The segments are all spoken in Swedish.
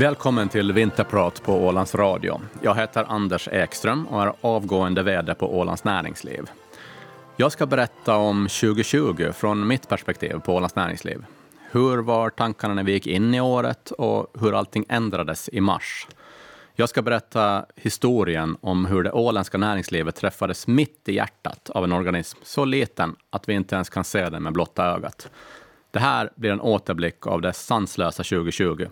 Välkommen till Vinterprat på Ålands Radio. Jag heter Anders Ekström och är avgående VD på Ålands Näringsliv. Jag ska berätta om 2020 från mitt perspektiv på Ålands Näringsliv. Hur var tankarna när vi gick in i året och hur allting ändrades i mars? Jag ska berätta historien om hur det åländska näringslivet träffades mitt i hjärtat av en organism så liten att vi inte ens kan se den med blotta ögat. Det här blir en återblick av det sanslösa 2020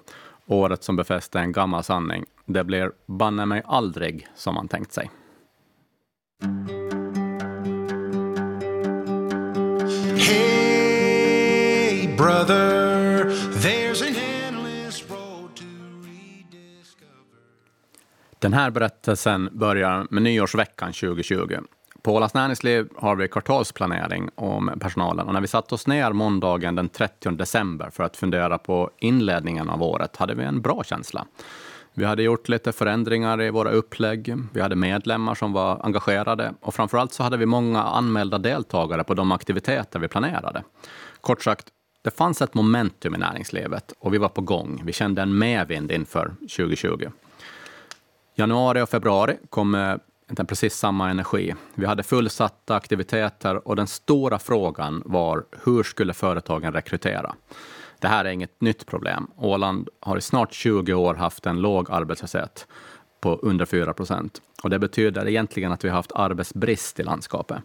Året som befäste en gammal sanning. Det blir banne mig aldrig som man tänkt sig. Hey brother, there's an endless road to rediscover. Den här berättelsen börjar med nyårsveckan 2020. På Ålands Näringsliv har vi kvartalsplanering om personalen och när vi satte oss ner måndagen den 30 december för att fundera på inledningen av året hade vi en bra känsla. Vi hade gjort lite förändringar i våra upplägg. Vi hade medlemmar som var engagerade och framför allt så hade vi många anmälda deltagare på de aktiviteter vi planerade. Kort sagt, det fanns ett momentum i näringslivet och vi var på gång. Vi kände en medvind inför 2020. Januari och februari kom inte precis samma energi. Vi hade fullsatta aktiviteter och den stora frågan var hur skulle företagen rekrytera? Det här är inget nytt problem. Åland har i snart 20 år haft en låg arbetslöshet på under 4 procent. Och det betyder egentligen att vi har haft arbetsbrist i landskapet.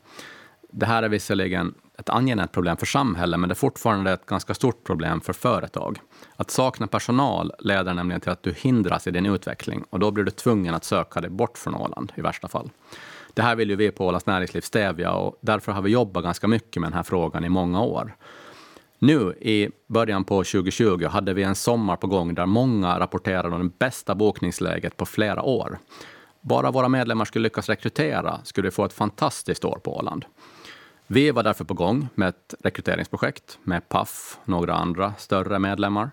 Det här är visserligen ett angenämt problem för samhället, men det är fortfarande ett ganska stort problem för företag. Att sakna personal leder nämligen till att du hindras i din utveckling och då blir du tvungen att söka dig bort från Åland i värsta fall. Det här vill ju vi på Ålands Näringsliv stävja och därför har vi jobbat ganska mycket med den här frågan i många år. Nu i början på 2020 hade vi en sommar på gång där många rapporterade om det bästa bokningsläget på flera år. Bara våra medlemmar skulle lyckas rekrytera skulle vi få ett fantastiskt år på Åland. Vi var därför på gång med ett rekryteringsprojekt med Paf och några andra större medlemmar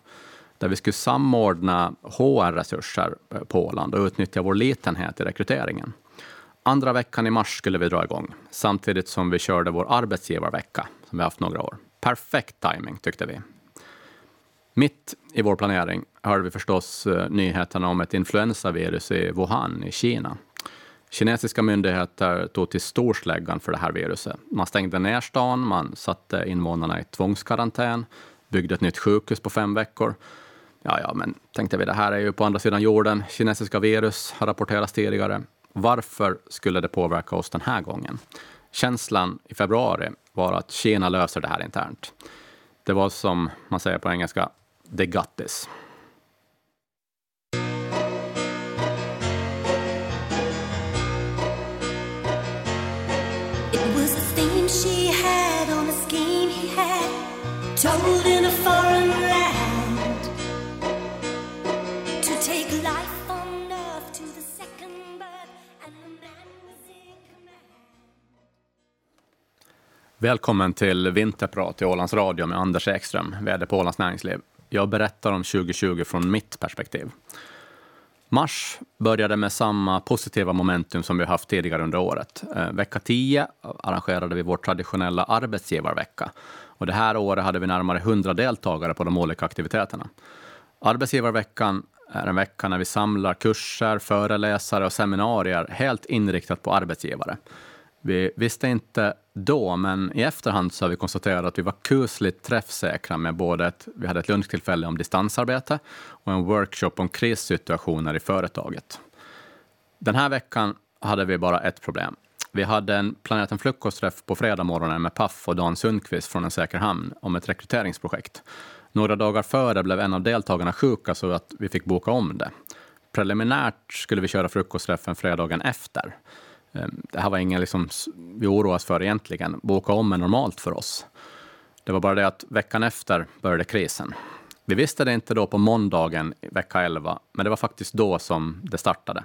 där vi skulle samordna HR-resurser på Åland och utnyttja vår litenhet i rekryteringen. Andra veckan i mars skulle vi dra igång, samtidigt som vi körde vår arbetsgivarvecka som vi haft några år. Perfekt timing tyckte vi. Mitt i vår planering hörde vi förstås eh, nyheterna om ett influensavirus i Wuhan i Kina Kinesiska myndigheter tog till storsläggan för det här viruset. Man stängde ner stan, man satte invånarna i tvångskarantän, byggde ett nytt sjukhus på fem veckor. Ja, ja, men tänkte vi, det här är ju på andra sidan jorden. Kinesiska virus har rapporterats tidigare. Varför skulle det påverka oss den här gången? Känslan i februari var att Kina löser det här internt. Det var som man säger på engelska, the got this. Theme she had on a scheme he had told in a foreign land to take life on earth to the second birth and the man was in command. Välkommen till Vinterprat i Ålands Radio med Anders Ekström, VD på Ålands Näringsliv. Jag berättar om 2020 från mitt perspektiv. Mars började med samma positiva momentum som vi haft tidigare under året. Eh, vecka 10 arrangerade vi vår traditionella arbetsgivarvecka och det här året hade vi närmare 100 deltagare på de olika aktiviteterna. Arbetsgivarveckan är en vecka när vi samlar kurser, föreläsare och seminarier helt inriktat på arbetsgivare. Vi visste inte då, men i efterhand så har vi konstaterat att vi var kusligt träffsäkra med både ett, vi hade ett lunchtillfälle om distansarbete och en workshop om krissituationer i företaget. Den här veckan hade vi bara ett problem. Vi hade en, planerat en frukostträff på fredag morgonen med Paff och Dan Sundqvist från En säker hamn om ett rekryteringsprojekt. Några dagar före blev en av deltagarna sjuka så att vi fick boka om det. Preliminärt skulle vi köra frukostträffen fredagen efter. Ehm, det här var inget liksom, vi oroas för egentligen. Boka om är normalt för oss. Det var bara det att veckan efter började krisen. Vi visste det inte då på måndagen vecka 11, men det var faktiskt då som det startade.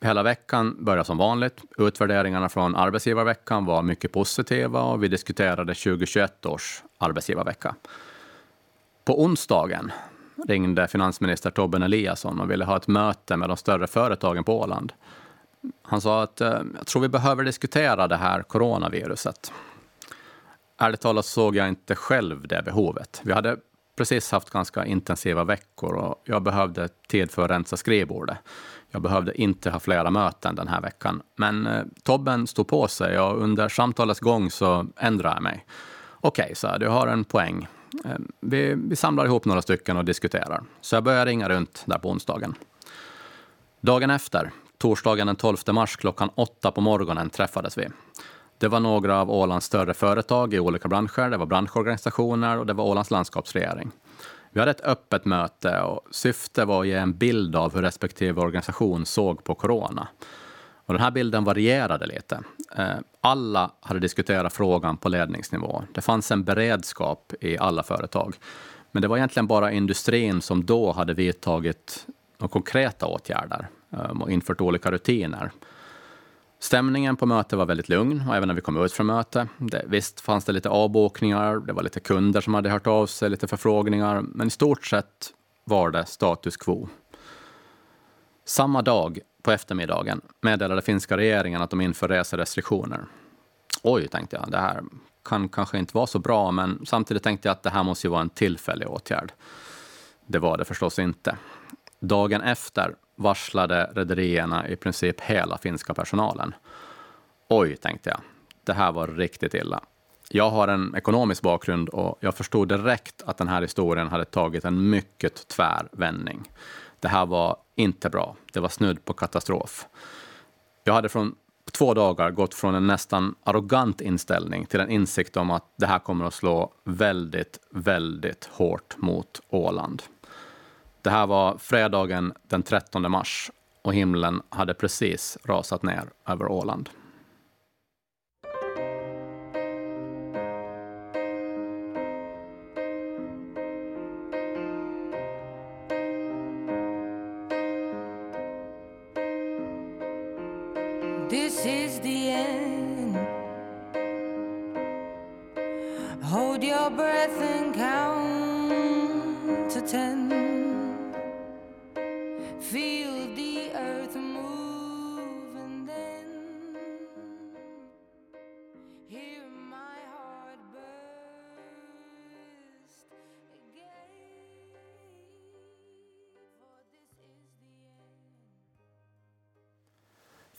Hela veckan började som vanligt. Utvärderingarna från arbetsgivarveckan var mycket positiva och vi diskuterade 2021 års arbetsgivarvecka. På onsdagen ringde finansminister Tobben Eliasson och ville ha ett möte med de större företagen på Åland. Han sa att eh, jag tror vi behöver diskutera det här coronaviruset. Ärligt talat såg jag inte själv det behovet. Vi hade precis haft ganska intensiva veckor och jag behövde tid för att rensa skrivbordet. Jag behövde inte ha flera möten den här veckan. Men eh, Tobben stod på sig och under samtalets gång så ändrade jag mig. Okej, okay, så du har en poäng. Eh, vi, vi samlar ihop några stycken och diskuterar. Så jag började ringa runt där på onsdagen. Dagen efter, torsdagen den 12 mars klockan åtta på morgonen träffades vi. Det var några av Ålands större företag i olika branscher, det var branschorganisationer och det var Ålands landskapsregering. Vi hade ett öppet möte och syftet var att ge en bild av hur respektive organisation såg på corona. Och den här bilden varierade lite. Eh, alla hade diskuterat frågan på ledningsnivå. Det fanns en beredskap i alla företag. Men det var egentligen bara industrin som då hade vidtagit några konkreta åtgärder Ehm, och infört olika rutiner. Stämningen på mötet var väldigt lugn och även när vi kom ut från mötet. Det, visst fanns det lite avbokningar, det var lite kunder som hade hört av sig, lite förfrågningar, men i stort sett var det status quo. Samma dag, på eftermiddagen, meddelade finska regeringen att de inför reserestriktioner. Oj, tänkte jag, det här kan kanske inte vara så bra, men samtidigt tänkte jag att det här måste ju vara en tillfällig åtgärd. Det var det förstås inte. Dagen efter varslade rederierna i princip hela finska personalen. Oj, tänkte jag. Det här var riktigt illa. Jag har en ekonomisk bakgrund och jag förstod direkt att den här historien hade tagit en mycket tvär vändning. Det här var inte bra. Det var snudd på katastrof. Jag hade från två dagar gått från en nästan arrogant inställning till en insikt om att det här kommer att slå väldigt, väldigt hårt mot Åland. Det här var fredagen den 13 mars och himlen hade precis rasat ner över Åland. This is the end Hold your breath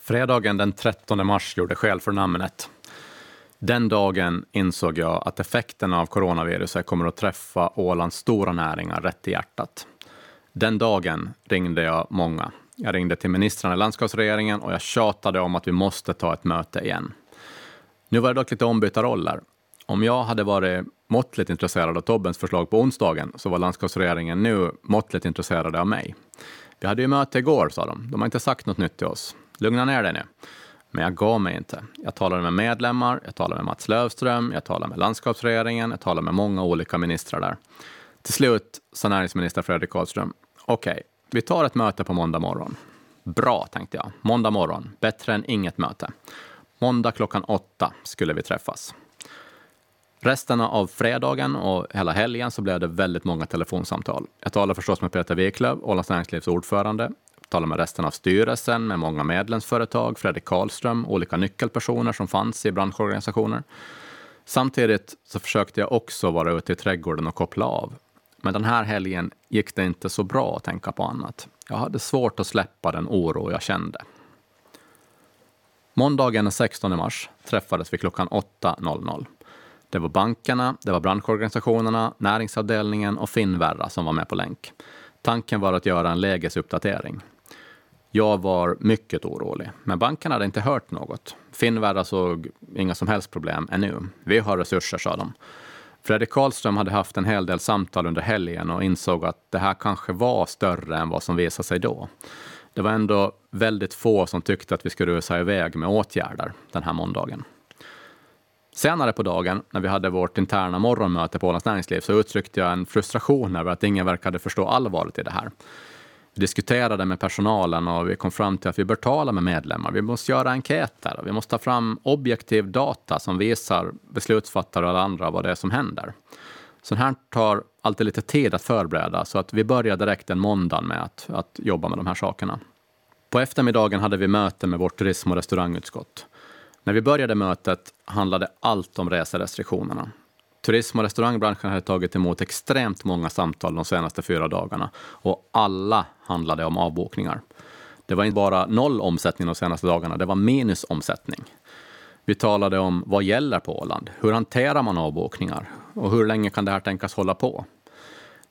Fredagen den 13 mars gjorde skäl för namnet. Den dagen insåg jag att effekterna av coronaviruset kommer att träffa Ålands stora näringar rätt i hjärtat. Den dagen ringde jag många. Jag ringde till ministrarna i landskapsregeringen och jag tjatade om att vi måste ta ett möte igen. Nu var det dock lite ombytta roller. Om jag hade varit måttligt intresserad av Tobbens förslag på onsdagen så var landskapsregeringen nu måttligt intresserade av mig. Vi hade ju möte igår, sa de. De har inte sagt något nytt till oss. Lugna ner dig nu. Men jag gav mig inte. Jag talade med medlemmar, jag talade med Mats Lövström, jag talade med landskapsregeringen, jag talade med många olika ministrar där. Till slut sa näringsminister Fredrik Karlström, okej, okay, vi tar ett möte på måndag morgon. Bra, tänkte jag. Måndag morgon, bättre än inget möte. Måndag klockan åtta skulle vi träffas. Resten av fredagen och hela helgen så blev det väldigt många telefonsamtal. Jag talade förstås med Peter Wiklöf, Ålands Näringslivs ordförande talade med resten av styrelsen, med många medlemsföretag, Fredrik Karlström, olika nyckelpersoner som fanns i branschorganisationer. Samtidigt så försökte jag också vara ute i trädgården och koppla av. Men den här helgen gick det inte så bra att tänka på annat. Jag hade svårt att släppa den oro jag kände. Måndagen den 16 mars träffades vi klockan 8.00. Det var bankerna, det var branschorganisationerna, näringsavdelningen och Finnvärra som var med på länk. Tanken var att göra en lägesuppdatering. Jag var mycket orolig, men banken hade inte hört något. Finnvärda såg inga som helst problem ännu. Vi har resurser, sa de. Fredrik Karlström hade haft en hel del samtal under helgen och insåg att det här kanske var större än vad som visade sig då. Det var ändå väldigt få som tyckte att vi skulle rusa iväg med åtgärder den här måndagen. Senare på dagen, när vi hade vårt interna morgonmöte på Ålands Näringsliv, så uttryckte jag en frustration över att ingen verkade förstå allvaret i det här. Vi diskuterade med personalen och vi kom fram till att vi bör tala med medlemmar. Vi måste göra enkäter och vi måste ta fram objektiv data som visar beslutsfattare och alla andra vad det är som händer. Sånt här tar alltid lite tid att förbereda så att vi börjar direkt en måndag med att, att jobba med de här sakerna. På eftermiddagen hade vi möte med vårt turism och restaurangutskott. När vi började mötet handlade allt om reserestriktionerna. Turism och restaurangbranschen hade tagit emot extremt många samtal de senaste fyra dagarna och alla handlade om avbokningar. Det var inte bara noll omsättning de senaste dagarna, det var minusomsättning. Vi talade om vad gäller på Åland, hur hanterar man avbokningar och hur länge kan det här tänkas hålla på?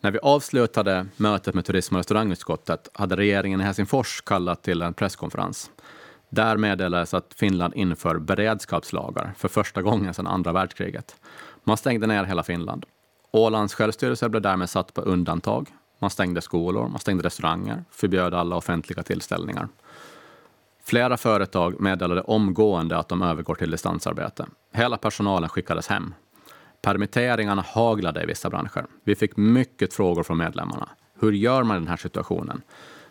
När vi avslutade mötet med turism och restaurangutskottet hade regeringen i Helsingfors kallat till en presskonferens. Där meddelades att Finland inför beredskapslagar för första gången sedan andra världskriget. Man stängde ner hela Finland. Ålands självstyrelse blev därmed satt på undantag. Man stängde skolor, man stängde restauranger, förbjöd alla offentliga tillställningar. Flera företag meddelade omgående att de övergår till distansarbete. Hela personalen skickades hem. Permitteringarna haglade i vissa branscher. Vi fick mycket frågor från medlemmarna. Hur gör man i den här situationen?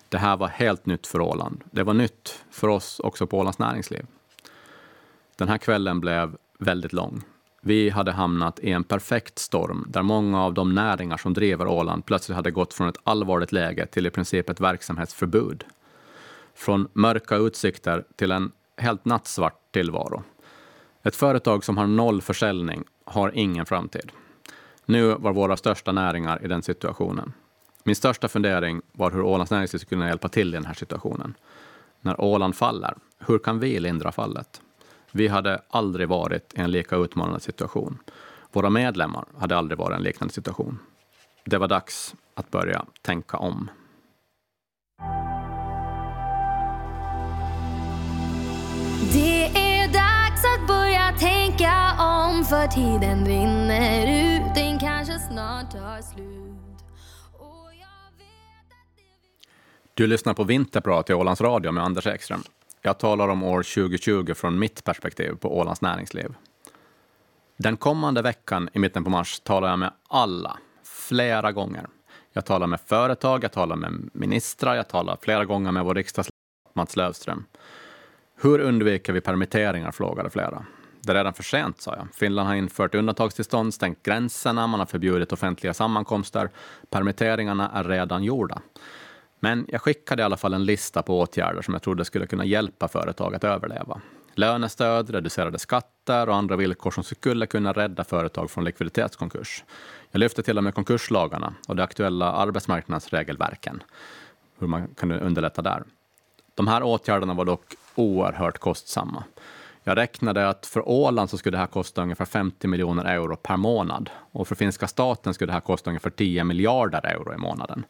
Det här var helt nytt för Åland. Det var nytt för oss också på Ålands näringsliv. Den här kvällen blev väldigt lång. Vi hade hamnat i en perfekt storm där många av de näringar som driver Åland plötsligt hade gått från ett allvarligt läge till i princip ett verksamhetsförbud. Från mörka utsikter till en helt nattsvart tillvaro. Ett företag som har noll försäljning har ingen framtid. Nu var våra största näringar i den situationen. Min största fundering var hur Ålands näringsliv skulle kunna hjälpa till i den här situationen. När Åland faller, hur kan vi lindra fallet? Vi hade aldrig varit i en lika utmanande situation. Våra medlemmar hade aldrig varit i en liknande situation. Det var dags att börja tänka om. Det är dags att börja tänka om för tiden rinner ut, den kanske snart tar slut. Du lyssnar på Vinterprat i Ålands Radio med Anders Ekström. Jag talar om år 2020 från mitt perspektiv på Ålands näringsliv. Den kommande veckan i mitten på mars talar jag med alla, flera gånger. Jag talar med företag, jag talar med ministrar, jag talar flera gånger med vår riksdagsledamot Mats Löfström. Hur undviker vi permitteringar, frågade flera. Det är redan för sent, sa jag. Finland har infört undantagstillstånd, stängt gränserna, man har förbjudit offentliga sammankomster. Permitteringarna är redan gjorda. Men jag skickade i alla fall en lista på åtgärder som jag trodde skulle kunna hjälpa företag att överleva. Lönestöd, reducerade skatter och andra villkor som skulle kunna rädda företag från likviditetskonkurs. Jag lyfte till och med konkurslagarna och de aktuella arbetsmarknadsregelverken, hur man kunde underlätta där. De här åtgärderna var dock oerhört kostsamma. Jag räknade att för Åland så skulle det här kosta ungefär 50 miljoner euro per månad och för finska staten skulle det här kosta ungefär 10 miljarder euro i månaden.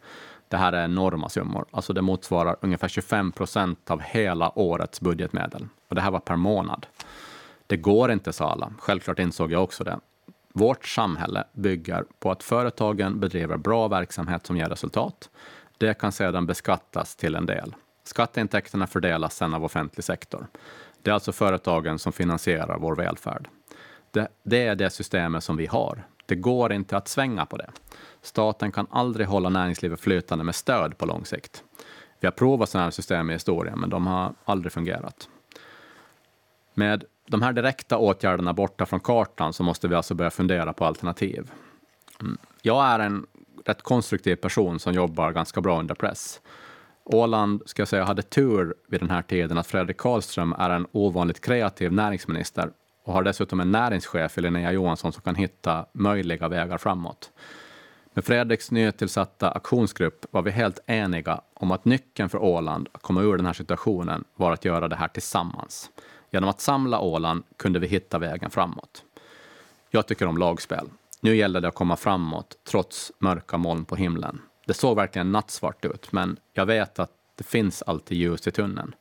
Det här är enorma summor. Alltså det motsvarar ungefär 25 procent av hela årets budgetmedel. Och det här var per månad. Det går inte, sa alla. Självklart insåg jag också det. Vårt samhälle bygger på att företagen bedriver bra verksamhet som ger resultat. Det kan sedan beskattas till en del. Skatteintäkterna fördelas sedan av offentlig sektor. Det är alltså företagen som finansierar vår välfärd. Det, det är det systemet som vi har. Det går inte att svänga på det. Staten kan aldrig hålla näringslivet flytande med stöd på lång sikt. Vi har provat sådana här system i historien, men de har aldrig fungerat. Med de här direkta åtgärderna borta från kartan så måste vi alltså börja fundera på alternativ. Mm. Jag är en rätt konstruktiv person som jobbar ganska bra under press. Åland ska jag säga, hade tur vid den här tiden att Fredrik Karlström är en ovanligt kreativ näringsminister och har dessutom en näringschef i Linnea Johansson som kan hitta möjliga vägar framåt. Med Fredriks nytillsatta aktionsgrupp var vi helt eniga om att nyckeln för Åland att komma ur den här situationen var att göra det här tillsammans. Genom att samla Åland kunde vi hitta vägen framåt. Jag tycker om lagspel. Nu gäller det att komma framåt trots mörka moln på himlen. Det såg verkligen nattsvart ut, men jag vet att det finns alltid ljus i tunneln.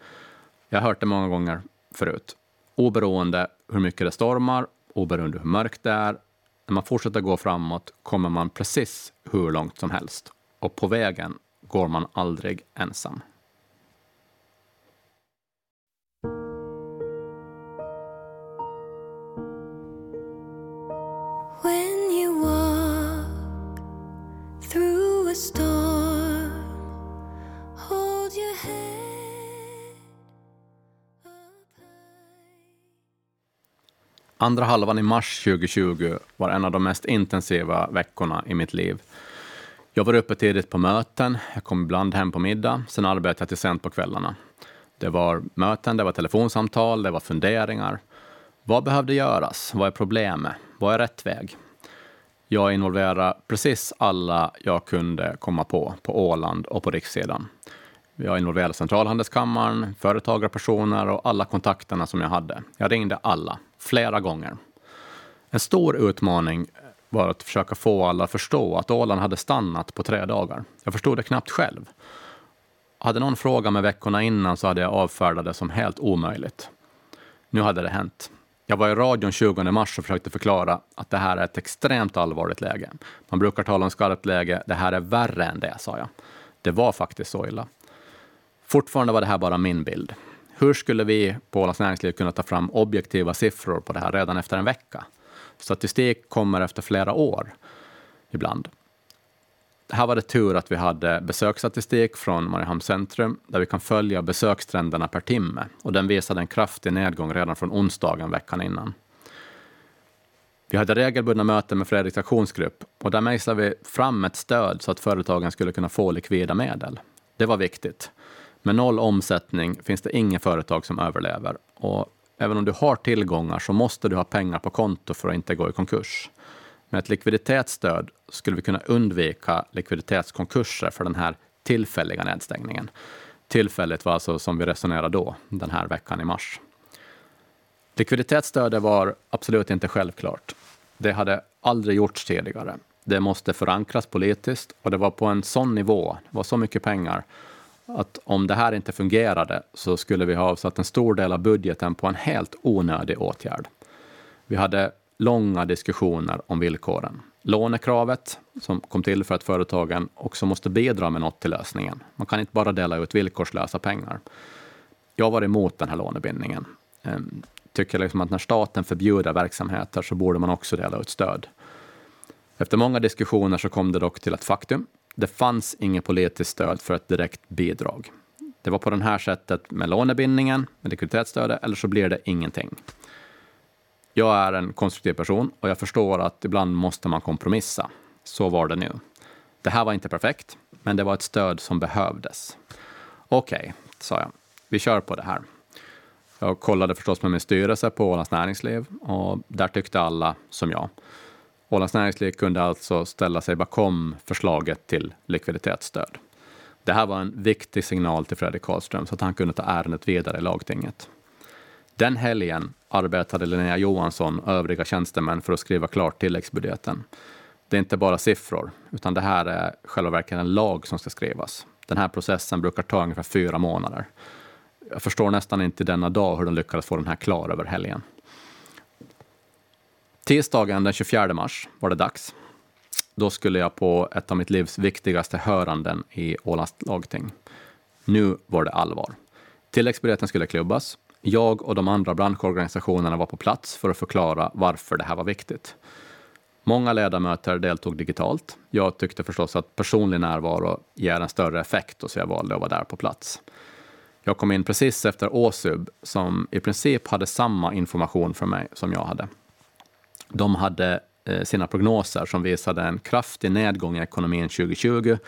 Jag har hört det många gånger förut. Oberoende hur mycket det stormar, oberoende hur mörkt det är, när man fortsätter gå framåt kommer man precis hur långt som helst. Och på vägen går man aldrig ensam. Andra halvan i mars 2020 var en av de mest intensiva veckorna i mitt liv. Jag var uppe tidigt på möten, jag kom ibland hem på middag, sen arbetade jag till sent på kvällarna. Det var möten, det var telefonsamtal, det var funderingar. Vad behövde göras? Vad är problemet? Vad är rätt väg? Jag involverade precis alla jag kunde komma på, på Åland och på rikssidan. Jag involverade Centralhandelskammaren, företagarpersoner och alla kontakterna som jag hade. Jag ringde alla, flera gånger. En stor utmaning var att försöka få alla att förstå att Åland hade stannat på tre dagar. Jag förstod det knappt själv. Hade någon frågat mig veckorna innan så hade jag avfärdat det som helt omöjligt. Nu hade det hänt. Jag var i radion 20 mars och försökte förklara att det här är ett extremt allvarligt läge. Man brukar tala om skarpt läge. Det här är värre än det, sa jag. Det var faktiskt så illa. Fortfarande var det här bara min bild. Hur skulle vi på Ålands Näringsliv kunna ta fram objektiva siffror på det här redan efter en vecka? Statistik kommer efter flera år ibland. Här var det tur att vi hade besöksstatistik från Mariehamns centrum där vi kan följa besökstrenderna per timme och den visade en kraftig nedgång redan från onsdagen veckan innan. Vi hade regelbundna möten med Fredriks aktionsgrupp och där mejslade vi fram ett stöd så att företagen skulle kunna få likvida medel. Det var viktigt. Med noll omsättning finns det inga företag som överlever och även om du har tillgångar så måste du ha pengar på konto för att inte gå i konkurs. Med ett likviditetsstöd skulle vi kunna undvika likviditetskonkurser för den här tillfälliga nedstängningen. Tillfälligt var alltså som vi resonerade då, den här veckan i mars. Likviditetsstödet var absolut inte självklart. Det hade aldrig gjorts tidigare. Det måste förankras politiskt och det var på en sån nivå, det var så mycket pengar, att om det här inte fungerade så skulle vi ha avsatt en stor del av budgeten på en helt onödig åtgärd. Vi hade långa diskussioner om villkoren. Lånekravet, som kom till för att företagen också måste bidra med något till lösningen. Man kan inte bara dela ut villkorslösa pengar. Jag var emot den här lånebindningen. Ehm, tycker liksom att när staten förbjuder verksamheter så borde man också dela ut stöd. Efter många diskussioner så kom det dock till ett faktum. Det fanns inget politiskt stöd för ett direkt bidrag. Det var på det här sättet med lånebindningen, med likviditetsstödet, eller så blir det ingenting. Jag är en konstruktiv person och jag förstår att ibland måste man kompromissa. Så var det nu. Det här var inte perfekt, men det var ett stöd som behövdes. Okej, okay, sa jag. Vi kör på det här. Jag kollade förstås med min styrelse på Ålands Näringsliv och där tyckte alla som jag. Ålands Näringsliv kunde alltså ställa sig bakom förslaget till likviditetsstöd. Det här var en viktig signal till Fredrik Karlström så att han kunde ta ärendet vidare i lagtinget. Den helgen arbetade Linnea Johansson och övriga tjänstemän för att skriva klart tilläggsbudgeten. Det är inte bara siffror, utan det här är själva verket en lag som ska skrivas. Den här processen brukar ta ungefär fyra månader. Jag förstår nästan inte denna dag hur de lyckades få den här klar över helgen. Tisdagen den 24 mars var det dags. Då skulle jag på ett av mitt livs viktigaste höranden i Ålands lagting. Nu var det allvar. Tilläggsbudgeten skulle klubbas jag och de andra branschorganisationerna var på plats för att förklara varför det här var viktigt. Många ledamöter deltog digitalt. Jag tyckte förstås att personlig närvaro ger en större effekt och så jag valde att vara där på plats. Jag kom in precis efter Åsub som i princip hade samma information för mig som jag hade. De hade eh, sina prognoser som visade en kraftig nedgång i ekonomin 2020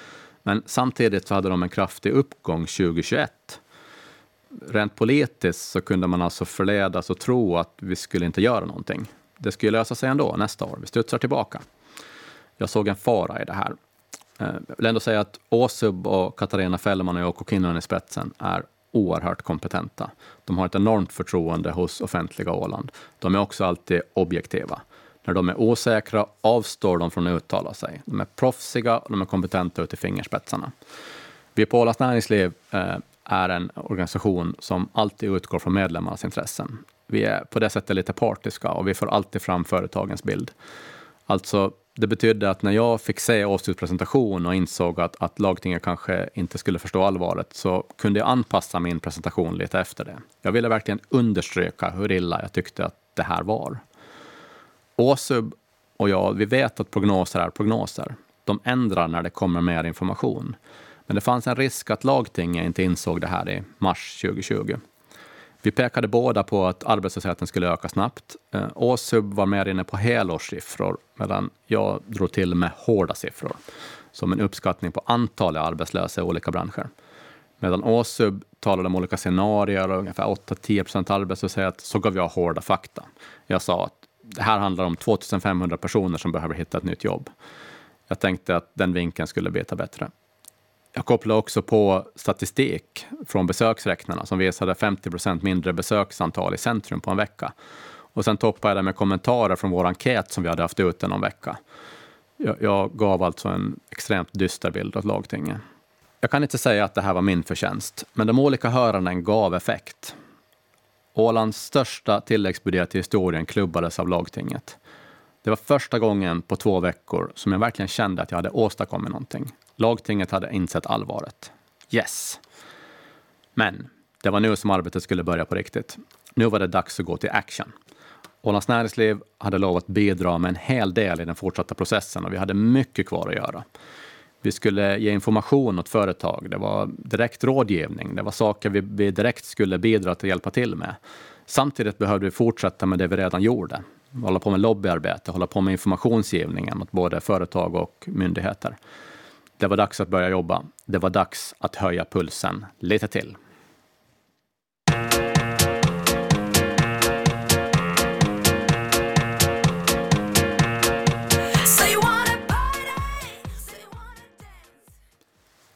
men samtidigt så hade de en kraftig uppgång 2021 rent politiskt så kunde man alltså förledas att tro att vi skulle inte göra någonting. Det skulle lösa sig ändå nästa år. Vi studsar tillbaka. Jag såg en fara i det här. Eh, jag vill ändå säga att Åsub och Katarina Fällman och Jouko Kinnunen i spetsen är oerhört kompetenta. De har ett enormt förtroende hos offentliga Åland. De är också alltid objektiva. När de är osäkra avstår de från att uttala sig. De är proffsiga och de är kompetenta ut i fingerspetsarna. Vi på Ålands Näringsliv eh, är en organisation som alltid utgår från medlemmarnas intressen. Vi är på det sättet lite partiska och vi får alltid fram företagens bild. Alltså, det betydde att när jag fick se Åstuds presentation och insåg att, att lagtinget kanske inte skulle förstå allvaret så kunde jag anpassa min presentation lite efter det. Jag ville verkligen understryka hur illa jag tyckte att det här var. Åsub och jag, vi vet att prognoser är prognoser. De ändrar när det kommer mer information. Men det fanns en risk att lagtinget inte insåg det här i mars 2020. Vi pekade båda på att arbetslösheten skulle öka snabbt. Eh, Åsub var mer inne på helårssiffror medan jag drog till med hårda siffror som en uppskattning på antalet arbetslösa i olika branscher. Medan Åsub talade om olika scenarier och ungefär 8-10 procent arbetslöshet så gav jag hårda fakta. Jag sa att Det här handlar om 2500 personer som behöver hitta ett nytt jobb. Jag tänkte att den vinkeln skulle beta bättre. Jag kopplade också på statistik från besöksräknarna som visade 50 procent mindre besöksantal i centrum på en vecka. Och sen toppade jag det med kommentarer från vår enkät som vi hade haft ute någon vecka. Jag, jag gav alltså en extremt dyster bild åt lagtinget. Jag kan inte säga att det här var min förtjänst, men de olika höranden gav effekt. Ålands största tilläggsbudget i historien klubbades av lagtinget. Det var första gången på två veckor som jag verkligen kände att jag hade åstadkommit någonting. Lagtinget hade insett allvaret. Yes! Men det var nu som arbetet skulle börja på riktigt. Nu var det dags att gå till action. Ålands Näringsliv hade lovat bidra med en hel del i den fortsatta processen och vi hade mycket kvar att göra. Vi skulle ge information åt företag, det var direkt rådgivning, det var saker vi, vi direkt skulle bidra till att hjälpa till med. Samtidigt behövde vi fortsätta med det vi redan gjorde. Hålla på med lobbyarbete, hålla på med informationsgivningen åt både företag och myndigheter. Det var dags att börja jobba. Det var dags att höja pulsen lite till.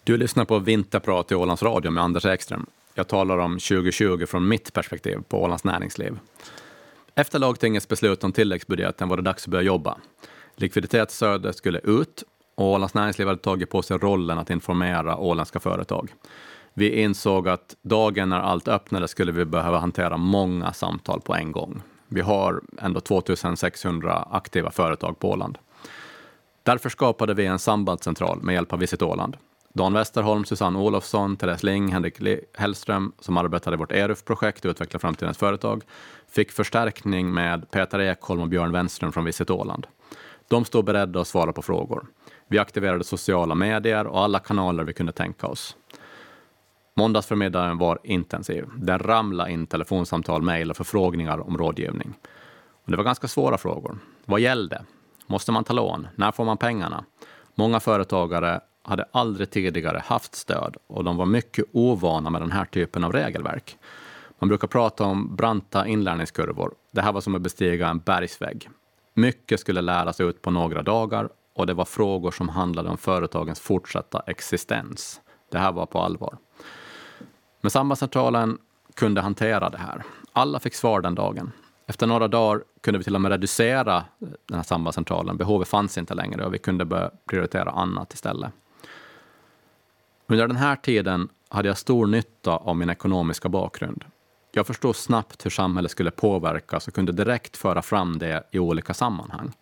Du lyssnar på Vinterprat i Ålands Radio med Anders Ekström. Jag talar om 2020 från mitt perspektiv på Ålands näringsliv. Efter lagtingets beslut om tilläggsbudgeten var det dags att börja jobba. Likviditetsstödet skulle ut och Ålands näringsliv hade tagit på sig rollen att informera åländska företag. Vi insåg att dagen när allt öppnade skulle vi behöva hantera många samtal på en gång. Vi har ändå 2600 aktiva företag på Åland. Därför skapade vi en sambandscentral med hjälp av Visit Åland. Dan Westerholm, Susanne Olofsson, Therese Ling, Henrik Hellström som arbetade i vårt ERUF-projekt och Utveckla framtidens företag fick förstärkning med Peter Ekholm och Björn Wenström från Visit Åland. De stod beredda att svara på frågor. Vi aktiverade sociala medier och alla kanaler vi kunde tänka oss. Måndagsförmiddagen var intensiv. Den ramlade in telefonsamtal, mejl och förfrågningar om rådgivning. Och det var ganska svåra frågor. Vad gällde? Måste man ta lån? När får man pengarna? Många företagare hade aldrig tidigare haft stöd och de var mycket ovana med den här typen av regelverk. Man brukar prata om branta inlärningskurvor. Det här var som att bestiga en bergsvägg. Mycket skulle läras ut på några dagar och det var frågor som handlade om företagens fortsatta existens. Det här var på allvar. Men sambandscentralen kunde hantera det här. Alla fick svar den dagen. Efter några dagar kunde vi till och med reducera eh, den här sambandscentralen. Behovet fanns inte längre och vi kunde börja prioritera annat istället. Under den här tiden hade jag stor nytta av min ekonomiska bakgrund. Jag förstod snabbt hur samhället skulle påverkas och kunde direkt föra fram det i olika sammanhang.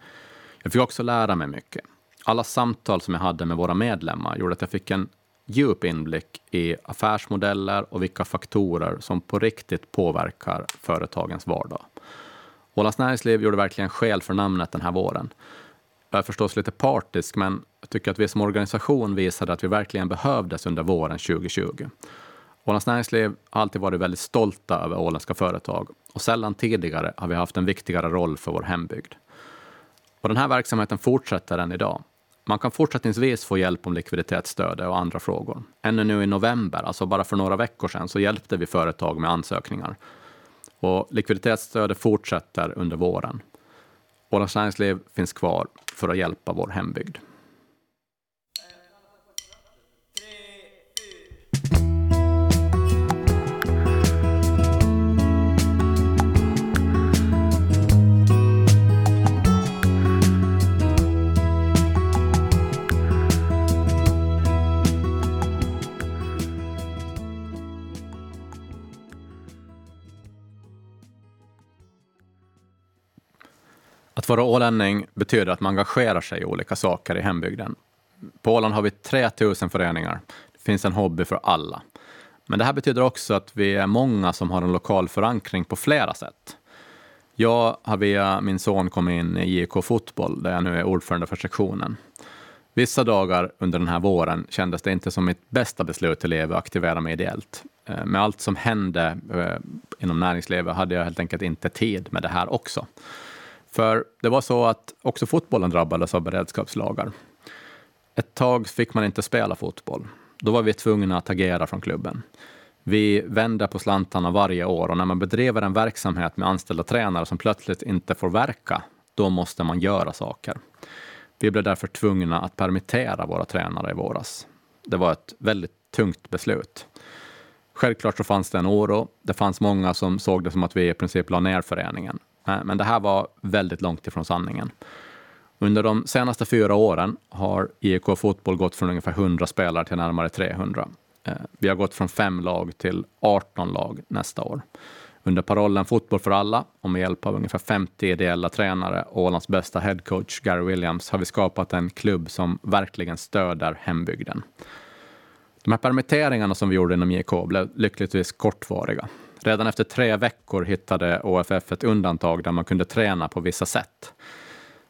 Jag fick också lära mig mycket. Alla samtal som jag hade med våra medlemmar gjorde att jag fick en djup inblick i affärsmodeller och vilka faktorer som på riktigt påverkar företagens vardag. Ålands Näringsliv gjorde verkligen skäl för namnet den här våren. Jag är förstås lite partisk, men jag tycker att vi som organisation visade att vi verkligen behövdes under våren 2020. Ålands Näringsliv har alltid varit väldigt stolta över åländska företag och sällan tidigare har vi haft en viktigare roll för vår hembygd. Och den här verksamheten fortsätter än idag. Man kan fortsättningsvis få hjälp om likviditetsstöd och andra frågor. Ännu nu i november, alltså bara för några veckor sedan, så hjälpte vi företag med ansökningar. Och likviditetsstödet fortsätter under våren. Ålands Näringsliv finns kvar för att hjälpa vår hembygd. Att vara ålänning betyder att man engagerar sig i olika saker i hembygden. På Åland har vi 3000 föreningar. Det finns en hobby för alla. Men det här betyder också att vi är många som har en lokal förankring på flera sätt. Jag har via min son kommit in i JK Fotboll där jag nu är ordförande för sektionen. Vissa dagar under den här våren kändes det inte som mitt bästa beslut till att aktivera mig ideellt. Eh, med allt som hände eh, inom näringslivet hade jag helt enkelt inte tid med det här också. För det var så att också fotbollen drabbades av beredskapslagar. Ett tag fick man inte spela fotboll. Då var vi tvungna att agera från klubben. Vi vände på slantarna varje år och när man bedriver en verksamhet med anställda tränare som plötsligt inte får verka, då måste man göra saker. Vi blev därför tvungna att permittera våra tränare i våras. Det var ett väldigt tungt beslut. Självklart så fanns det en oro. Det fanns många som såg det som att vi i princip la ner föreningen. Eh, men det här var väldigt långt ifrån sanningen. Under de senaste fyra åren har IK Fotboll gått från ungefär 100 spelare till närmare 300. Eh, vi har gått från fem lag till 18 lag nästa år. Under parollen Fotboll för alla och med hjälp av ungefär 50 ideella tränare och Ålands bästa headcoach Gary Williams har vi skapat en klubb som verkligen stöder hembygden. De här permitteringarna som vi gjorde inom IK blev lyckligtvis kortvariga. Redan efter tre veckor hittade OFF ett undantag där man kunde träna på vissa sätt.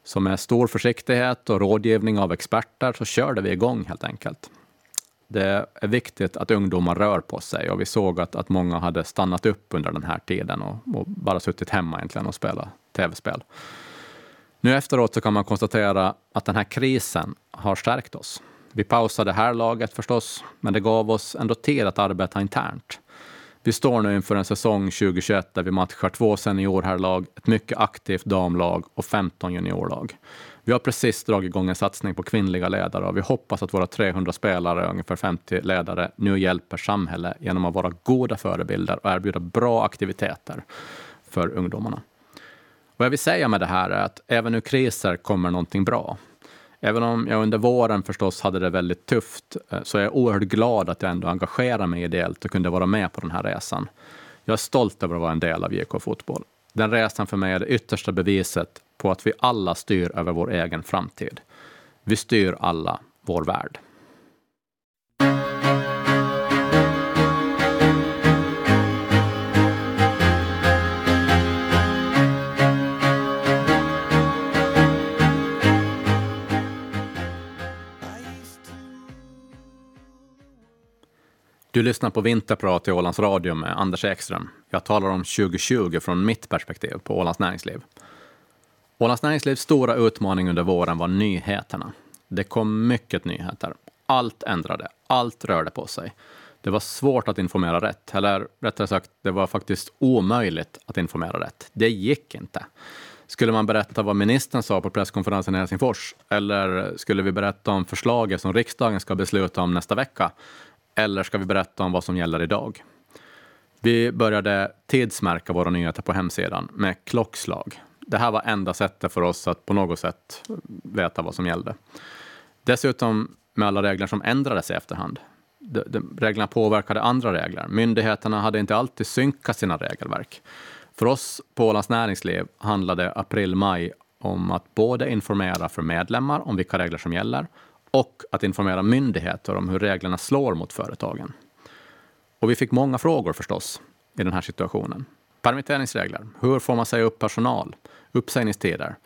Så med stor försiktighet och rådgivning av experter så körde vi igång helt enkelt. Det är viktigt att ungdomar rör på sig och vi såg att, att många hade stannat upp under den här tiden och, och bara suttit hemma egentligen och spelat tv-spel. Nu efteråt så kan man konstatera att den här krisen har stärkt oss. Vi pausade här laget förstås, men det gav oss ändå tid att arbeta internt. Vi står nu inför en säsong 2021 där vi matchar två seniorherrlag, ett mycket aktivt damlag och 15 juniorlag. Vi har precis dragit igång en satsning på kvinnliga ledare och vi hoppas att våra 300 spelare och ungefär 50 ledare nu hjälper samhället genom att vara goda förebilder och erbjuda bra aktiviteter för ungdomarna. Vad jag vill säga med det här är att även ur kriser kommer någonting bra. Även om jag under våren förstås hade det väldigt tufft eh, så är jag oerhört glad att jag ändå engagerade mig ideellt och kunde vara med på den här resan. Jag är stolt över att vara en del av JK Fotboll. Den resan för mig är det yttersta beviset på att vi alla styr över vår egen framtid. Vi styr alla vår värld. Du lyssnar på Vinterprat i Ålands Radio med Anders Ekström. Jag talar om 2020 från mitt perspektiv på Ålands näringsliv. Ålands näringslivs stora utmaning under våren var nyheterna. Det kom mycket nyheter. Allt ändrade, allt rörde på sig. Det var svårt att informera rätt, eller rättare sagt, det var faktiskt omöjligt att informera rätt. Det gick inte. Skulle man berätta vad ministern sa på presskonferensen i Helsingfors? Eller skulle vi berätta om förslaget som riksdagen ska besluta om nästa vecka? Eller ska vi berätta om vad som gäller idag? Vi började tidsmärka våra nyheter på hemsidan med klockslag. Det här var enda sättet för oss att på något sätt veta vad som gällde. Dessutom med alla regler som ändrades i efterhand. De, de, reglerna påverkade andra regler. Myndigheterna hade inte alltid synkat sina regelverk. För oss på Ålands Näringsliv handlade april-maj om att både informera för medlemmar om vilka regler som gäller och att informera myndigheter om hur reglerna slår mot företagen. Och vi fick många frågor förstås i den här situationen. Permitteringsregler. Hur får man säga upp personal? Uppsägningstider.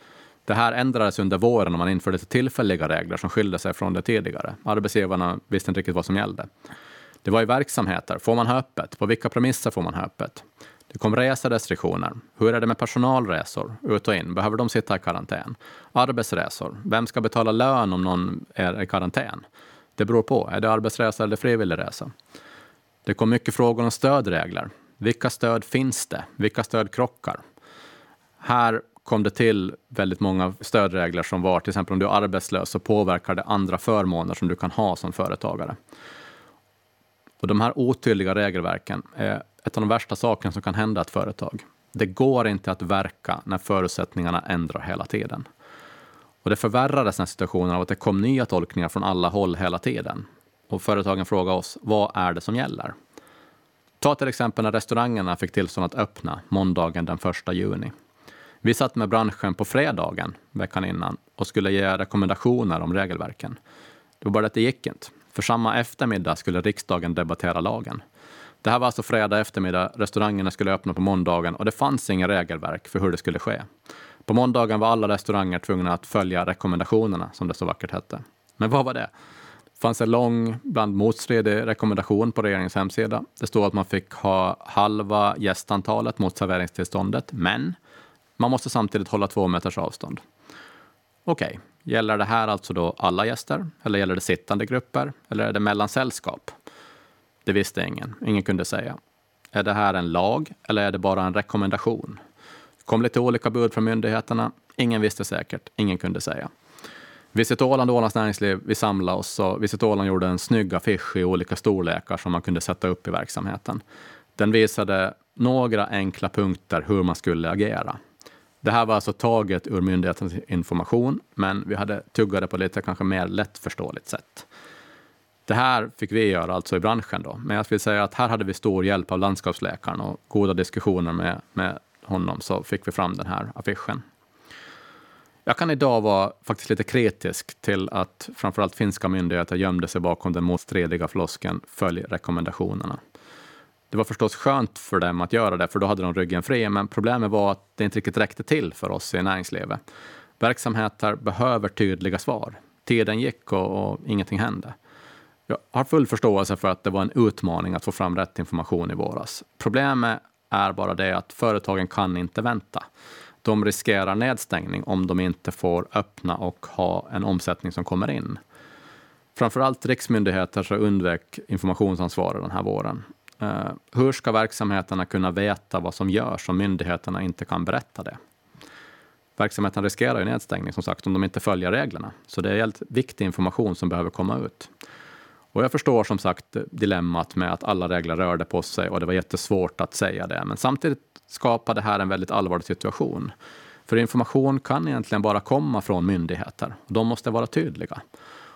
Det här ändrades under våren och man införde tillfälliga regler som skilde sig från det tidigare. Arbetsgivarna visste inte riktigt vad som gällde. Det var i verksamheter. Får man ha öppet? På vilka premisser får man ha öppet? Det kom reserestriktioner. Hur är det med personalresor? Ut och in. Behöver de sitta i karantän? Arbetsresor. Vem ska betala lön om någon är i karantän? Det beror på. Är det arbetsresa eller frivillig resa? Det kom mycket frågor om stödregler. Vilka stöd finns det? Vilka stöd krockar? Här kom det till väldigt många stödregler som var till exempel om du är arbetslös så påverkar det andra förmåner som du kan ha som företagare. Och de här otydliga regelverken är ett av de värsta sakerna som kan hända ett företag. Det går inte att verka när förutsättningarna ändrar hela tiden. Och det förvärrades den situationen av att det kom nya tolkningar från alla håll hela tiden. Och företagen frågade oss, vad är det som gäller? Ta till exempel när restaurangerna fick tillstånd att öppna måndagen den 1 juni. Vi satt med branschen på fredagen veckan innan och skulle ge rekommendationer om regelverken. Det var bara att det gick inte. För samma eftermiddag skulle riksdagen debattera lagen. Det här var alltså fredag eftermiddag, restaurangerna skulle öppna på måndagen och det fanns inga regelverk för hur det skulle ske. På måndagen var alla restauranger tvungna att följa rekommendationerna, som det så vackert hette. Men vad var det? Det fanns en lång, bland motstridig rekommendation på regeringens hemsida. Det stod att man fick ha halva gästantalet mot serveringstillståndet, men man måste samtidigt hålla två meters avstånd. Okej, okay. gäller det här alltså då alla gäster? Eller gäller det sittande grupper? Eller är det mellan sällskap? Det visste ingen. Ingen kunde säga. Är det här en lag eller är det bara en rekommendation? Det kom lite olika bud från myndigheterna. Ingen visste säkert. Ingen kunde säga. Visit Åland och Ålands Näringsliv, vi samlade oss och Visit Åland gjorde en snygg affisch i olika storlekar som man kunde sätta upp i verksamheten. Den visade några enkla punkter hur man skulle agera. Det här var alltså taget ur myndighetens information, men vi hade tuggat det på lite kanske mer lättförståeligt sätt. Det här fick vi göra alltså i branschen då, men jag vill säga att här hade vi stor hjälp av landskapsläkaren och goda diskussioner med, med honom så fick vi fram den här affischen. Jag kan idag vara faktiskt lite kritisk till att framförallt finska myndigheter gömde sig bakom den motstridiga flosken följ rekommendationerna. Det var förstås skönt för dem att göra det, för då hade de ryggen fri, men problemet var att det inte riktigt räckte till för oss i näringslivet. Verksamheter behöver tydliga svar. Tiden gick och, och ingenting hände. Jag har full förståelse för att det var en utmaning att få fram rätt information i våras. Problemet är bara det att företagen kan inte vänta. De riskerar nedstängning om de inte får öppna och ha en omsättning som kommer in. Framförallt riksmyndigheter så undvek informationsansvaret den här våren. Eh, hur ska verksamheterna kunna veta vad som görs om myndigheterna inte kan berätta det? Verksamheten riskerar ju nedstängning som sagt om de inte följer reglerna, så det är helt viktig information som behöver komma ut. Och jag förstår som sagt dilemmat med att alla regler rörde på sig och det var jättesvårt att säga det, men samtidigt skapar det här en väldigt allvarlig situation. För information kan egentligen bara komma från myndigheter. De måste vara tydliga.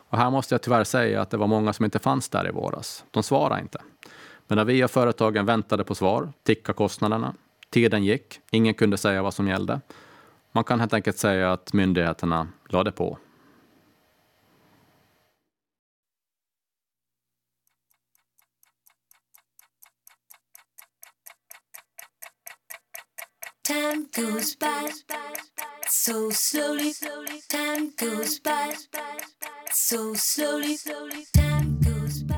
Och här måste jag tyvärr säga att det var många som inte fanns där i våras. De svarade inte. Men när vi och företagen väntade på svar tickade kostnaderna. Tiden gick, ingen kunde säga vad som gällde. Man kan helt enkelt säga att myndigheterna lade på. Time goes by so slowly. Time goes by so slowly. Time goes by.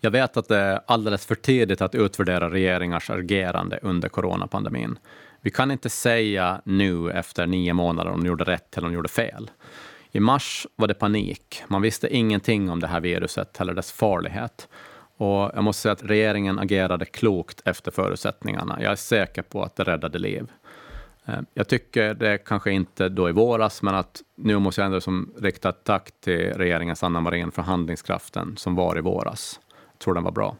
Jag vet att det är alldeles för tidigt att utvärdera regeringars agerande under coronapandemin. Vi kan inte säga nu efter nio månader om de gjorde rätt eller om de gjorde fel. I mars var det panik. Man visste ingenting om det här viruset eller dess farlighet. Och jag måste säga att regeringen agerade klokt efter förutsättningarna. Jag är säker på att det räddade liv. Eh, jag tycker det kanske inte då i våras, men att nu måste jag ändå som rikta ett tack till regeringens Anna Marin för handlingskraften som var i våras Jag tror den var bra.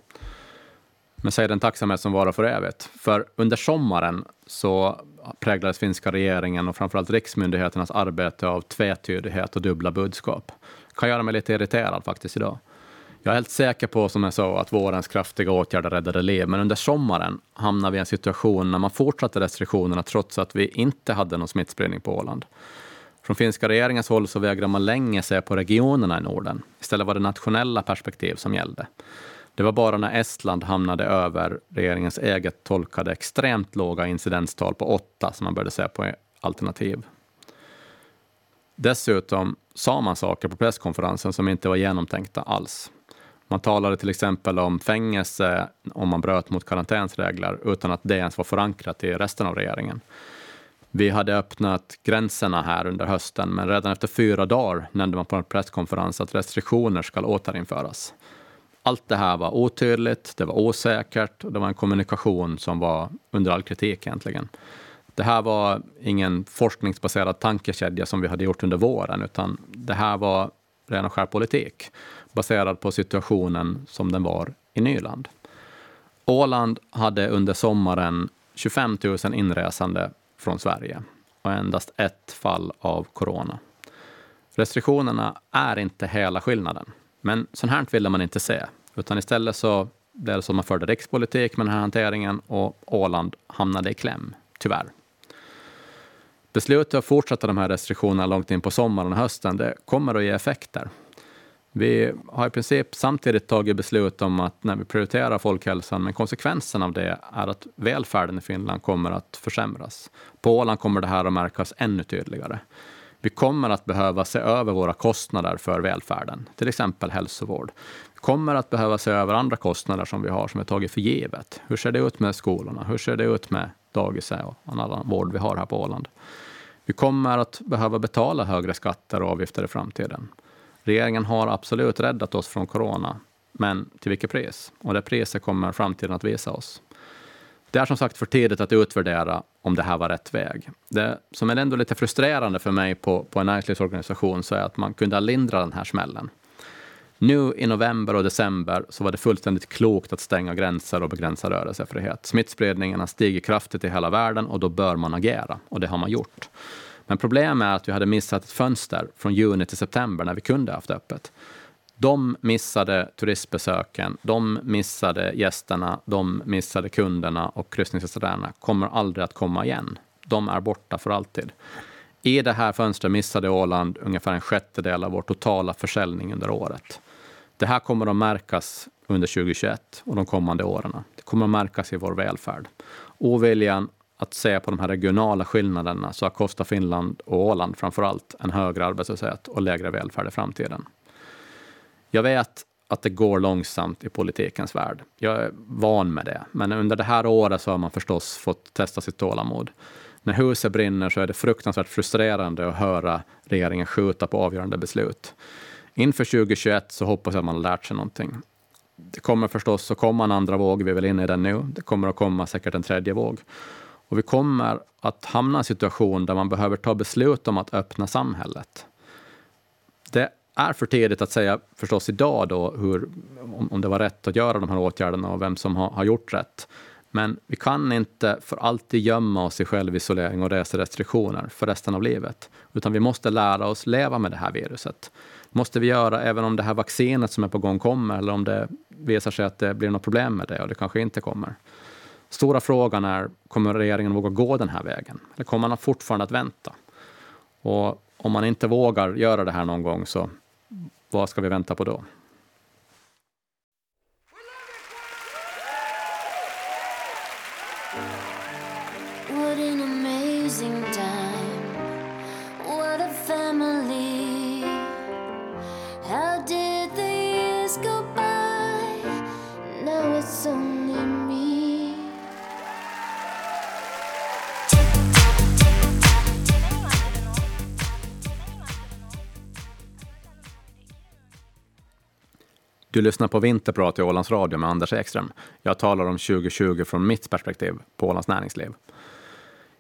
Men säg den tacksamhet som varar för evigt. För under sommaren så präglades finska regeringen och framförallt riksmyndigheternas arbete av tvetydighet och dubbla budskap. Det kan göra mig lite irriterad faktiskt idag. Jag är helt säker på, som jag sa, att vårens kraftiga åtgärder räddade liv, men under sommaren hamnade vi i en situation när man fortsatte restriktionerna trots att vi inte hade någon smittspridning på Åland. Från finska regeringens håll så vägrade man länge se på regionerna i Norden. Istället var det nationella perspektiv som gällde. Det var bara när Estland hamnade över regeringens eget tolkade extremt låga incidenstal på åtta som man började se på alternativ. Dessutom sa man saker på presskonferensen som inte var genomtänkta alls. Man talade till exempel om fängelse om man bröt mot karantänsregler utan att det ens var förankrat i resten av regeringen. Vi hade öppnat gränserna här under hösten, men redan efter fyra dagar nämnde man på en presskonferens att restriktioner ska återinföras. Allt det här var otydligt, det var osäkert och det var en kommunikation som var under all kritik egentligen. Det här var ingen forskningsbaserad tankekedja som vi hade gjort under våren, utan det här var ren och skär politik baserad på situationen som den var i Nyland. Åland hade under sommaren 25 000 inresande från Sverige och endast ett fall av corona. Restriktionerna är inte hela skillnaden, men sånt här ville man inte se, utan istället så blev det som man förde rikspolitik med den här hanteringen och Åland hamnade i kläm, tyvärr. Beslutet att fortsätta de här restriktionerna långt in på sommaren och hösten, det kommer att ge effekter. Vi har i princip samtidigt tagit beslut om att när vi prioriterar folkhälsan, men konsekvensen av det är att välfärden i Finland kommer att försämras. På Åland kommer det här att märkas ännu tydligare. Vi kommer att behöva se över våra kostnader för välfärden, till exempel hälsovård. Vi kommer att behöva se över andra kostnader som vi har, som vi tagit för givet. Hur ser det ut med skolorna? Hur ser det ut med dagiset och annan vård vi har här på Åland? Vi kommer att behöva betala högre skatter och avgifter i framtiden. Regeringen har absolut räddat oss från corona, men till vilket pris? Och det priset kommer framtiden att visa oss. Det är som sagt för tidigt att utvärdera om det här var rätt väg. Det som är ändå lite frustrerande för mig på, på en näringslivsorganisation så är att man kunde ha lindrat den här smällen. Nu i november och december så var det fullständigt klokt att stänga gränser och begränsa rörelsefrihet. Smittspridningen har stigit kraftigt i hela världen och då bör man agera och det har man gjort. Men problemet är att vi hade missat ett fönster från juni till september när vi kunde haft öppet. De missade turistbesöken, de missade gästerna, de missade kunderna och kryssningsresenärerna kommer aldrig att komma igen. De är borta för alltid. I det här fönstret missade Åland ungefär en sjättedel av vår totala försäljning under året. Det här kommer att märkas under 2021 och de kommande åren. Det kommer att märkas i vår välfärd. Oviljan att se på de här regionala skillnaderna så har Kosta Finland och Åland framför allt en högre arbetslöshet och lägre välfärd i framtiden. Jag vet att det går långsamt i politikens värld. Jag är van med det. Men under det här året så har man förstås fått testa sitt tålamod. När huset brinner så är det fruktansvärt frustrerande att höra regeringen skjuta på avgörande beslut. Inför 2021 så hoppas jag att man har lärt sig någonting. Det kommer förstås att komma en andra våg, vi är väl inne i den nu. Det kommer att komma säkert en tredje våg. Och vi kommer att hamna i en situation där man behöver ta beslut om att öppna samhället. Det är för tidigt att säga förstås idag då hur, om, det var rätt att göra de här åtgärderna och vem som har, har gjort rätt. Men vi kan inte för alltid gömma oss i självisolering och reserestriktioner för resten av livet, utan vi måste lära oss leva med det här viruset. Det måste vi göra även om det här vaccinet som är på gång kommer, eller om det visar sig att det blir något problem med det och det kanske inte kommer. Stora frågan är, kommer regeringen våga gå den här vägen? Eller kommer man fortfarande att vänta? Och om man inte vågar göra det här någon gång, så vad ska vi vänta på då? Du lyssnar på Vinterprat i Ålands Radio med Anders Ekström. Jag talar om 2020 från mitt perspektiv på Ålands näringsliv.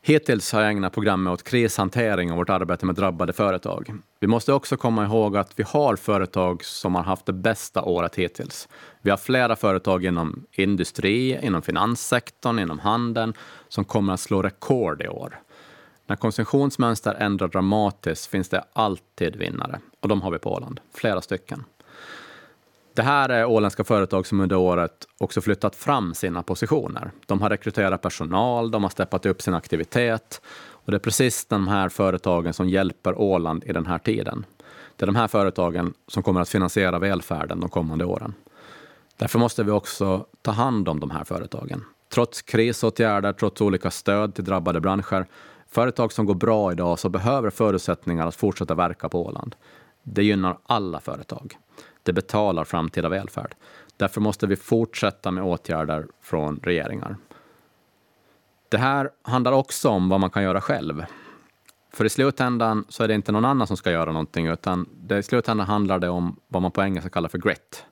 Hittills har jag ägnat programmet åt krishantering och vårt arbete med drabbade företag. Vi måste också komma ihåg att vi har företag som har haft det bästa året hittills. Vi har flera företag inom industri, inom finanssektorn, inom handeln som kommer att slå rekord i år. När konsumtionsmönster ändrar dramatiskt finns det alltid vinnare och de har vi på Åland, flera stycken. Det här är åländska företag som under året också flyttat fram sina positioner. De har rekryterat personal, de har steppat upp sin aktivitet och det är precis de här företagen som hjälper Åland i den här tiden. Det är de här företagen som kommer att finansiera välfärden de kommande åren. Därför måste vi också ta hand om de här företagen. Trots krisåtgärder, trots olika stöd till drabbade branscher, företag som går bra idag så behöver förutsättningar att fortsätta verka på Åland. Det gynnar alla företag. Det betalar framtida välfärd. Därför måste vi fortsätta med åtgärder från regeringar. Det här handlar också om vad man kan göra själv. För i slutändan så är det inte någon annan som ska göra någonting, utan det, i slutändan handlar det om vad man på engelska kallar för grit.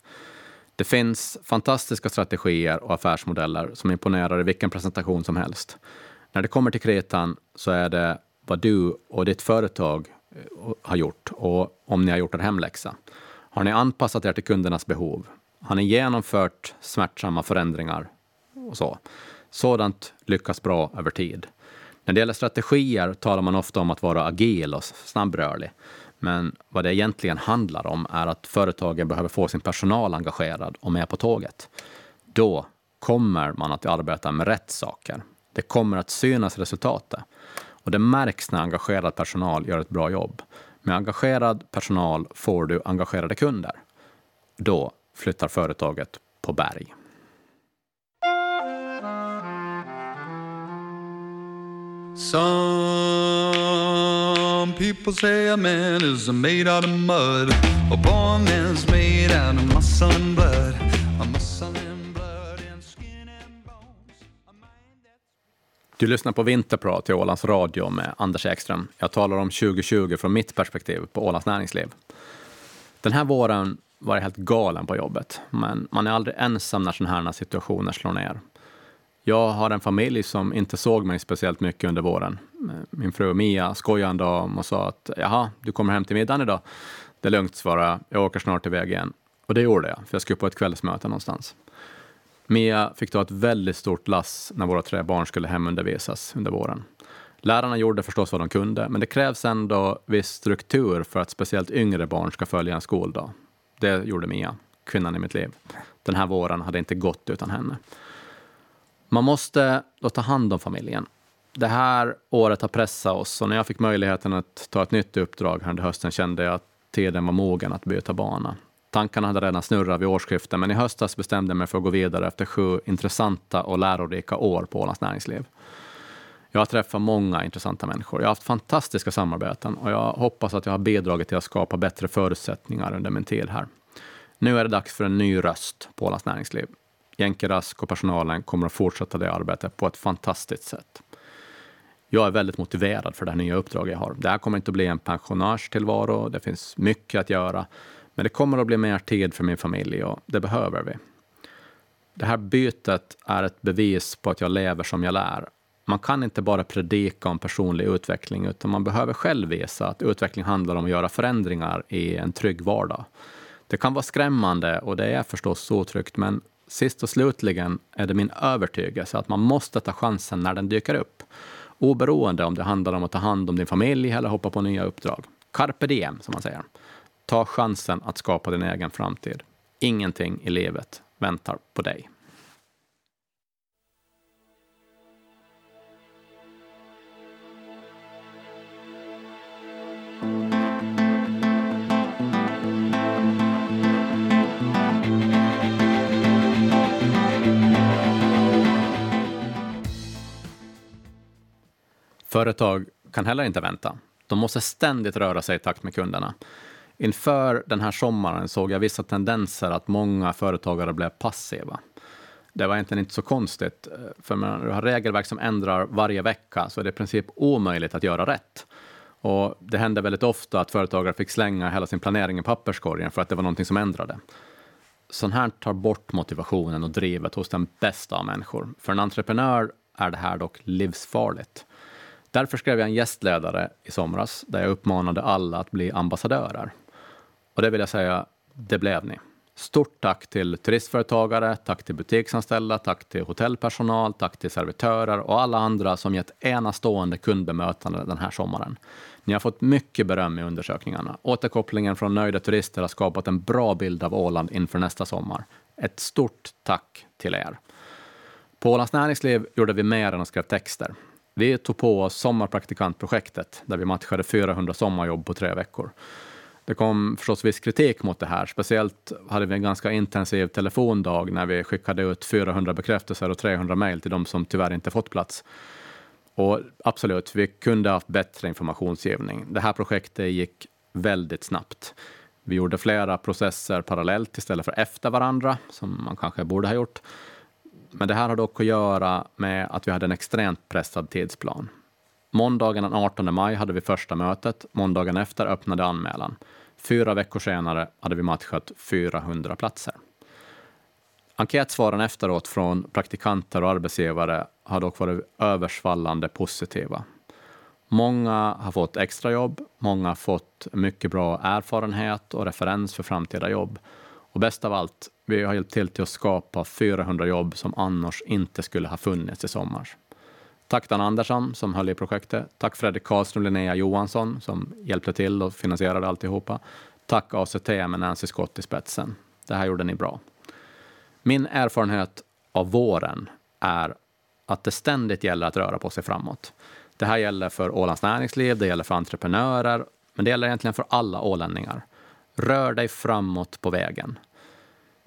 Det finns fantastiska strategier och affärsmodeller som imponerar i vilken presentation som helst. När det kommer till kritan så är det vad du och ditt företag eh, har gjort och om ni har gjort en hemläxa. Har ni anpassat er till kundernas behov? Har ni genomfört smärtsamma förändringar? Och så. Sådant lyckas bra över tid. När det gäller strategier talar man ofta om att vara agil och snabbrörlig. Men vad det egentligen handlar om är att företagen behöver få sin personal engagerad och med på tåget. Då kommer man att arbeta med rätt saker. Det kommer att synas resultatet. Och det märks när engagerad personal gör ett bra jobb. Med engagerad personal får du engagerade kunder. Då flyttar företaget på berg. Some people say a man is made out of mud A born man's made out of muscle Du lyssnar på Vinterprat i Ålands Radio med Anders Ekström. Jag talar om 2020 från mitt perspektiv på Ålands näringsliv. Den här våren var jag helt galen på jobbet, men man är aldrig ensam när sådana här situationer slår ner. Jag har en familj som inte såg mig speciellt mycket under våren. Min fru Mia skojade en dag och sa att jaha, du kommer hem till middagen idag. Det är lugnt, svarade jag. Jag åker snart iväg igen. Och det gjorde jag, för jag skulle på ett kvällsmöte någonstans. Mia fick ta ett väldigt stort lass när våra tre barn skulle hemundervisas under våren. Lärarna gjorde förstås vad de kunde, men det krävs ändå viss struktur för att speciellt yngre barn ska följa en skoldag. Det gjorde Mia, kvinnan i mitt liv. Den här våren hade inte gått utan henne. Man måste då ta hand om familjen. Det här året har pressat oss och när jag fick möjligheten att ta ett nytt uppdrag under hösten kände jag att tiden var mogen att byta bana. Tankarna hade redan snurrat vid årsskiftet, men i höstas bestämde jag mig för att gå vidare efter sju intressanta och lärorika år på Ålands näringsliv. Jag har träffat många intressanta människor. Jag har haft fantastiska samarbeten och jag hoppas att jag har bidragit till att skapa bättre förutsättningar under min tid här. Nu är det dags för en ny röst på Ålands näringsliv. Jenke Rask och personalen kommer att fortsätta det arbetet på ett fantastiskt sätt. Jag är väldigt motiverad för det här nya uppdraget jag har. Det här kommer inte att bli en pensionärstillvaro. Det finns mycket att göra. Men det kommer att bli mer tid för min familj och det behöver vi. Det här bytet är ett bevis på att jag lever som jag lär. Man kan inte bara predika om personlig utveckling, utan man behöver själv visa att utveckling handlar om att göra förändringar i en trygg vardag. Det kan vara skrämmande och det är förstås otryggt, men sist och slutligen är det min övertygelse att man måste ta chansen när den dyker upp. Oberoende om det handlar om att ta hand om din familj eller hoppa på nya uppdrag. Carpe diem, som man säger. Ta chansen att skapa din egen framtid. Ingenting i livet väntar på dig. Företag kan heller inte vänta. De måste ständigt röra sig i takt med kunderna. Inför den här sommaren såg jag vissa tendenser att många företagare blev passiva. Det var egentligen inte så konstigt, eh, för när du har regelverk som ändrar varje vecka så är det i princip omöjligt att göra rätt. Och det hände väldigt ofta att företagare fick slänga hela sin planering i papperskorgen för att det var någonting som ändrade. Sånt här tar bort motivationen och drivet hos den bästa av människor. För en entreprenör är det här dock livsfarligt. Därför skrev jag en gästledare i somras där jag uppmanade alla att bli ambassadörer. Och det vill jag säga, det blev ni. Stort tack till turistföretagare, tack till butiksanställda, tack till hotellpersonal, tack till servitörer och alla andra som gett enastående kundbemötande den här sommaren. Ni har fått mycket beröm i undersökningarna. Återkopplingen från nöjda turister har skapat en bra bild av Åland inför nästa sommar. Ett stort tack till er. På Ålands Näringsliv gjorde vi mer än att skriva texter. Vi tog på oss sommarpraktikantprojektet där vi matchade 400 sommarjobb på tre veckor. Det kom förstås viss kritik mot det här. Speciellt hade vi en ganska intensiv telefondag när vi skickade ut 400 bekräftelser och 300 mejl till de som tyvärr inte fått plats. Och absolut, vi kunde haft bättre informationsgivning. Det här projektet gick väldigt snabbt. Vi gjorde flera processer parallellt istället för efter varandra, som man kanske borde ha gjort. Men det här har dock att göra med att vi hade en extremt pressad tidsplan. Måndagen den 18 maj hade vi första mötet. Måndagen efter öppnade anmälan. Fyra veckor senare hade vi matchat 400 platser. Enkätsvaren efteråt från praktikanter och arbetsgivare har dock varit översvallande positiva. Många har fått extrajobb, många har fått mycket bra erfarenhet och referens för framtida jobb. Och bäst av allt, vi har hjälpt till till att skapa 400 jobb som annars inte skulle ha funnits i sommar. Tack Dan Andersson som höll i projektet. Tack Fredrik Karlström och Linnea Johansson som hjälpte till och finansierade alltihopa. Tack ACT med Nancy Scott i spetsen. Det här gjorde ni bra. Min erfarenhet av våren är att det ständigt gäller att röra på sig framåt. Det här gäller för Ålands näringsliv, det gäller för entreprenörer, men det gäller egentligen för alla ålänningar. Rör dig framåt på vägen.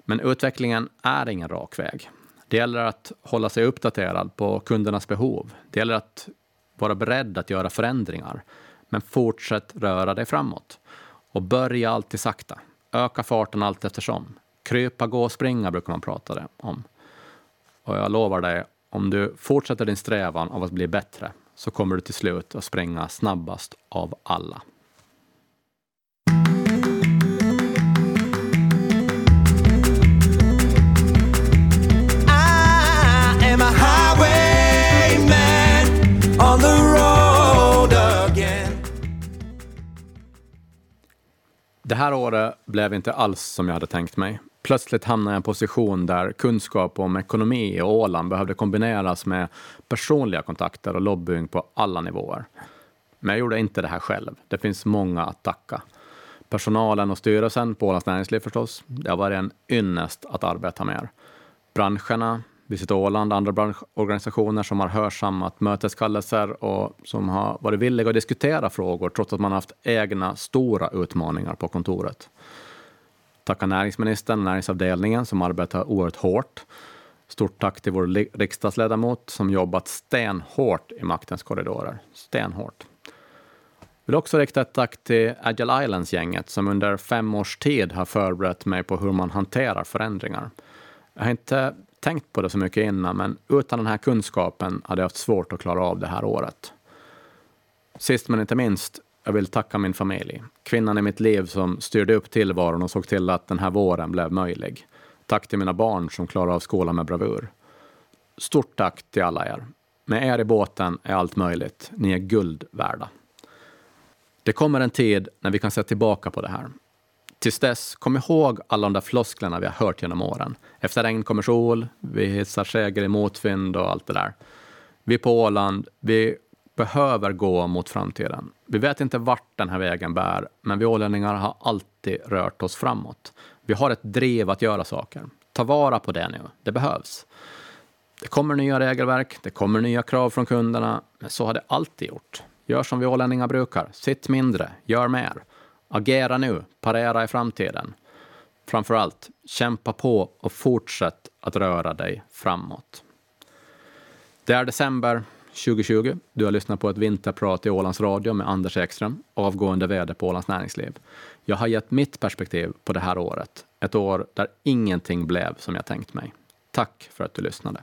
Men utvecklingen är ingen rak väg. Det gäller att hålla sig uppdaterad på kundernas behov. Det gäller att vara beredd att göra förändringar. Men fortsätt röra dig framåt. Och börja alltid sakta. Öka farten allt eftersom. Krypa, gå och springa brukar man prata om. Och jag lovar dig, om du fortsätter din strävan av att bli bättre så kommer du till slut att springa snabbast av alla. Det här året blev inte alls som jag hade tänkt mig. Plötsligt hamnade jag i en position där kunskap om ekonomi och Åland behövde kombineras med personliga kontakter och lobbying på alla nivåer. Men jag gjorde inte det här själv. Det finns många att tacka. Personalen och styrelsen på Ålands Näringsliv förstås. Det har varit en ynnest att arbeta med er. Branscherna, Visit Åland, andra branschorganisationer som har hörsammat möteskallelser och som har varit villiga att diskutera frågor trots att man haft egna stora utmaningar på kontoret. Tacka näringsministern och näringsavdelningen som arbetar oerhört hårt. Stort tack till vår riksdagsledamot som jobbat stenhårt i maktens korridorer. Stenhårt. Jag vill också rikta ett tack till Agile Islands-gänget som under fem års tid har förberett mig på hur man hanterar förändringar. Jag har inte tänkt på det så mycket innan, men utan den här kunskapen hade jag haft svårt att klara av det här året. Sist men inte minst, jag vill tacka min familj. Kvinnan i mitt liv som styrde upp tillvaron och såg till att den här våren blev möjlig. Tack till mina barn som klarar av skolan med bravur. Stort tack till alla er. Med er i båten är allt möjligt. Ni är guld värda. Det kommer en tid när vi kan se tillbaka på det här. Tills dess, kom ihåg alla de där flosklerna vi har hört genom åren. Efter regn kommer sol, vi hissar seger i motvind och allt det där. Vi på Åland, vi behöver gå mot framtiden. Vi vet inte vart den här vägen bär, men vi ålänningar har alltid rört oss framåt. Vi har ett driv att göra saker. Ta vara på det nu, det behövs. Det kommer nya regelverk, det kommer nya krav från kunderna, men så har det alltid gjort. Gör som vi ålänningar brukar, sitt mindre, gör mer. Agera nu, parera i framtiden. Framför allt, kämpa på och fortsätt att röra dig framåt. Det är december 2020. Du har lyssnat på ett vinterprat i Ålands Radio med Anders Ekström, avgående vd på Ålands Näringsliv. Jag har gett mitt perspektiv på det här året. Ett år där ingenting blev som jag tänkt mig. Tack för att du lyssnade.